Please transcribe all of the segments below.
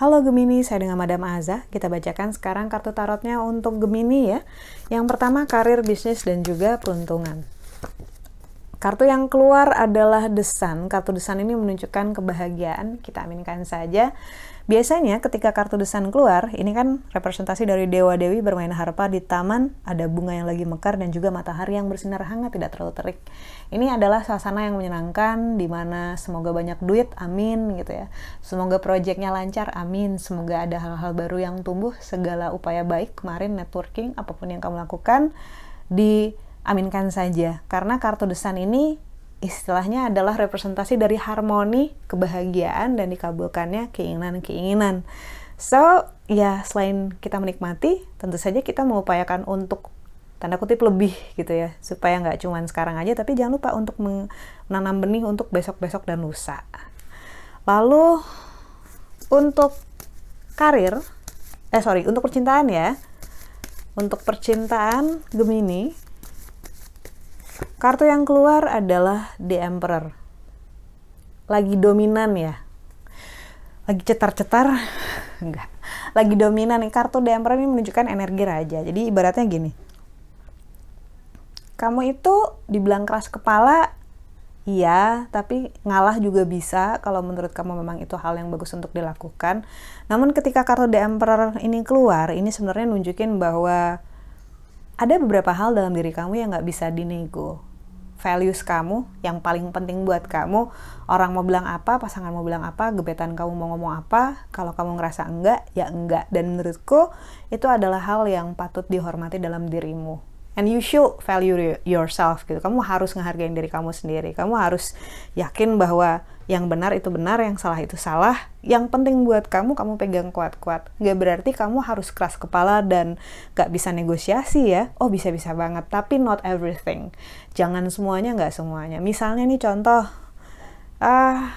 Halo Gemini, saya dengan Madam Aza. Kita bacakan sekarang kartu tarotnya untuk Gemini ya. Yang pertama karir, bisnis, dan juga peruntungan. Kartu yang keluar adalah desan. Kartu desan ini menunjukkan kebahagiaan. Kita aminkan saja. Biasanya ketika kartu desan keluar, ini kan representasi dari dewa-dewi bermain harpa di taman, ada bunga yang lagi mekar dan juga matahari yang bersinar hangat tidak terlalu terik. Ini adalah suasana yang menyenangkan di mana semoga banyak duit, amin gitu ya. Semoga proyeknya lancar, amin. Semoga ada hal-hal baru yang tumbuh, segala upaya baik kemarin networking apa pun yang kamu lakukan diaminkan saja. Karena kartu desan ini istilahnya adalah representasi dari harmoni, kebahagiaan, dan dikabulkannya keinginan-keinginan. So, ya selain kita menikmati, tentu saja kita mengupayakan untuk tanda kutip lebih gitu ya, supaya nggak cuma sekarang aja, tapi jangan lupa untuk menanam benih untuk besok-besok dan lusa. Lalu, untuk karir, eh sorry, untuk percintaan ya, untuk percintaan Gemini, Kartu yang keluar adalah The Emperor. Lagi dominan ya. Lagi cetar-cetar. Enggak. Lagi dominan. Kartu The Emperor ini menunjukkan energi raja. Jadi ibaratnya gini. Kamu itu dibilang keras kepala, Iya, tapi ngalah juga bisa kalau menurut kamu memang itu hal yang bagus untuk dilakukan. Namun ketika kartu The Emperor ini keluar, ini sebenarnya nunjukin bahwa ada beberapa hal dalam diri kamu yang nggak bisa dinego values kamu yang paling penting buat kamu. Orang mau bilang apa pasangan mau bilang apa gebetan kamu mau ngomong apa kalau kamu ngerasa enggak ya enggak. Dan menurutku itu adalah hal yang patut dihormati dalam dirimu and you should value yourself gitu kamu harus ngehargain diri kamu sendiri kamu harus yakin bahwa yang benar itu benar, yang salah itu salah. Yang penting buat kamu, kamu pegang kuat-kuat. Gak berarti kamu harus keras kepala dan gak bisa negosiasi ya. Oh bisa-bisa banget, tapi not everything. Jangan semuanya, gak semuanya. Misalnya nih contoh, ah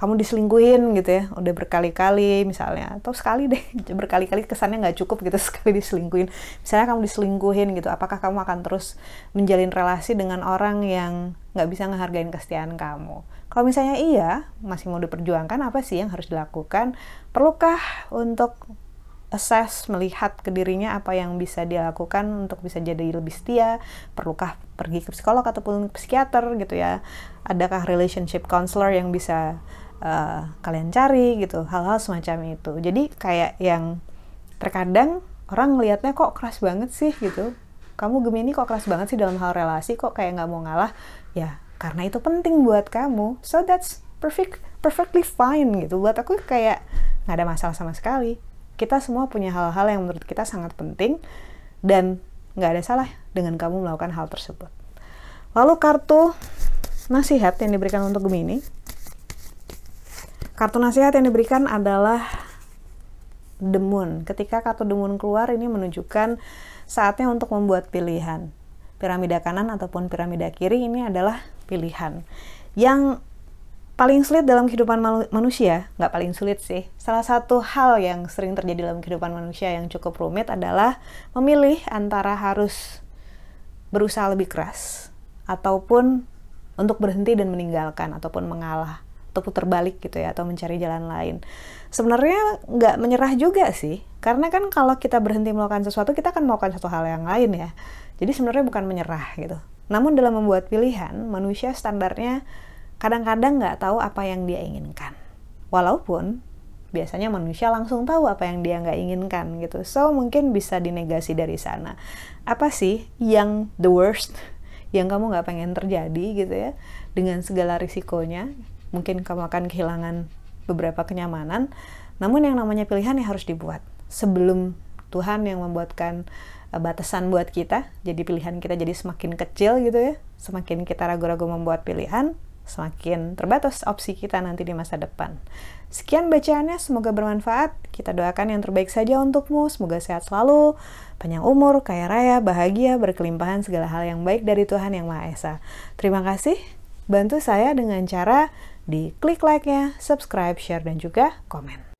kamu diselingkuhin gitu ya udah berkali-kali misalnya atau sekali deh berkali-kali kesannya nggak cukup gitu sekali diselingkuhin misalnya kamu diselingkuhin gitu apakah kamu akan terus menjalin relasi dengan orang yang nggak bisa ngehargain kesetiaan kamu kalau misalnya iya, masih mau diperjuangkan, apa sih yang harus dilakukan? Perlukah untuk assess, melihat ke dirinya apa yang bisa dia lakukan untuk bisa jadi lebih setia? Perlukah pergi ke psikolog ataupun psikiater gitu ya? Adakah relationship counselor yang bisa uh, kalian cari gitu? Hal-hal semacam itu. Jadi kayak yang terkadang orang ngelihatnya kok keras banget sih gitu. Kamu Gemini kok keras banget sih dalam hal relasi, kok kayak nggak mau ngalah? Ya karena itu penting buat kamu so that's perfect perfectly fine gitu buat aku kayak nggak ada masalah sama sekali kita semua punya hal-hal yang menurut kita sangat penting dan nggak ada salah dengan kamu melakukan hal tersebut lalu kartu nasihat yang diberikan untuk Gemini kartu nasihat yang diberikan adalah The Moon. Ketika kartu The Moon keluar ini menunjukkan saatnya untuk membuat pilihan. Piramida kanan ataupun piramida kiri ini adalah pilihan. Yang paling sulit dalam kehidupan manusia, nggak paling sulit sih, salah satu hal yang sering terjadi dalam kehidupan manusia yang cukup rumit adalah memilih antara harus berusaha lebih keras ataupun untuk berhenti dan meninggalkan ataupun mengalah atau putar balik gitu ya atau mencari jalan lain sebenarnya nggak menyerah juga sih karena kan kalau kita berhenti melakukan sesuatu kita akan melakukan satu hal yang lain ya jadi sebenarnya bukan menyerah gitu. Namun dalam membuat pilihan, manusia standarnya kadang-kadang nggak tahu apa yang dia inginkan. Walaupun biasanya manusia langsung tahu apa yang dia nggak inginkan gitu. So mungkin bisa dinegasi dari sana. Apa sih yang the worst yang kamu nggak pengen terjadi gitu ya dengan segala risikonya? Mungkin kamu akan kehilangan beberapa kenyamanan. Namun yang namanya pilihan yang harus dibuat sebelum Tuhan yang membuatkan batasan buat kita. Jadi pilihan kita jadi semakin kecil gitu ya. Semakin kita ragu-ragu membuat pilihan, semakin terbatas opsi kita nanti di masa depan. Sekian bacaannya, semoga bermanfaat. Kita doakan yang terbaik saja untukmu. Semoga sehat selalu, panjang umur, kaya raya, bahagia, berkelimpahan segala hal yang baik dari Tuhan Yang Maha Esa. Terima kasih. Bantu saya dengan cara di klik like-nya, subscribe, share, dan juga komen.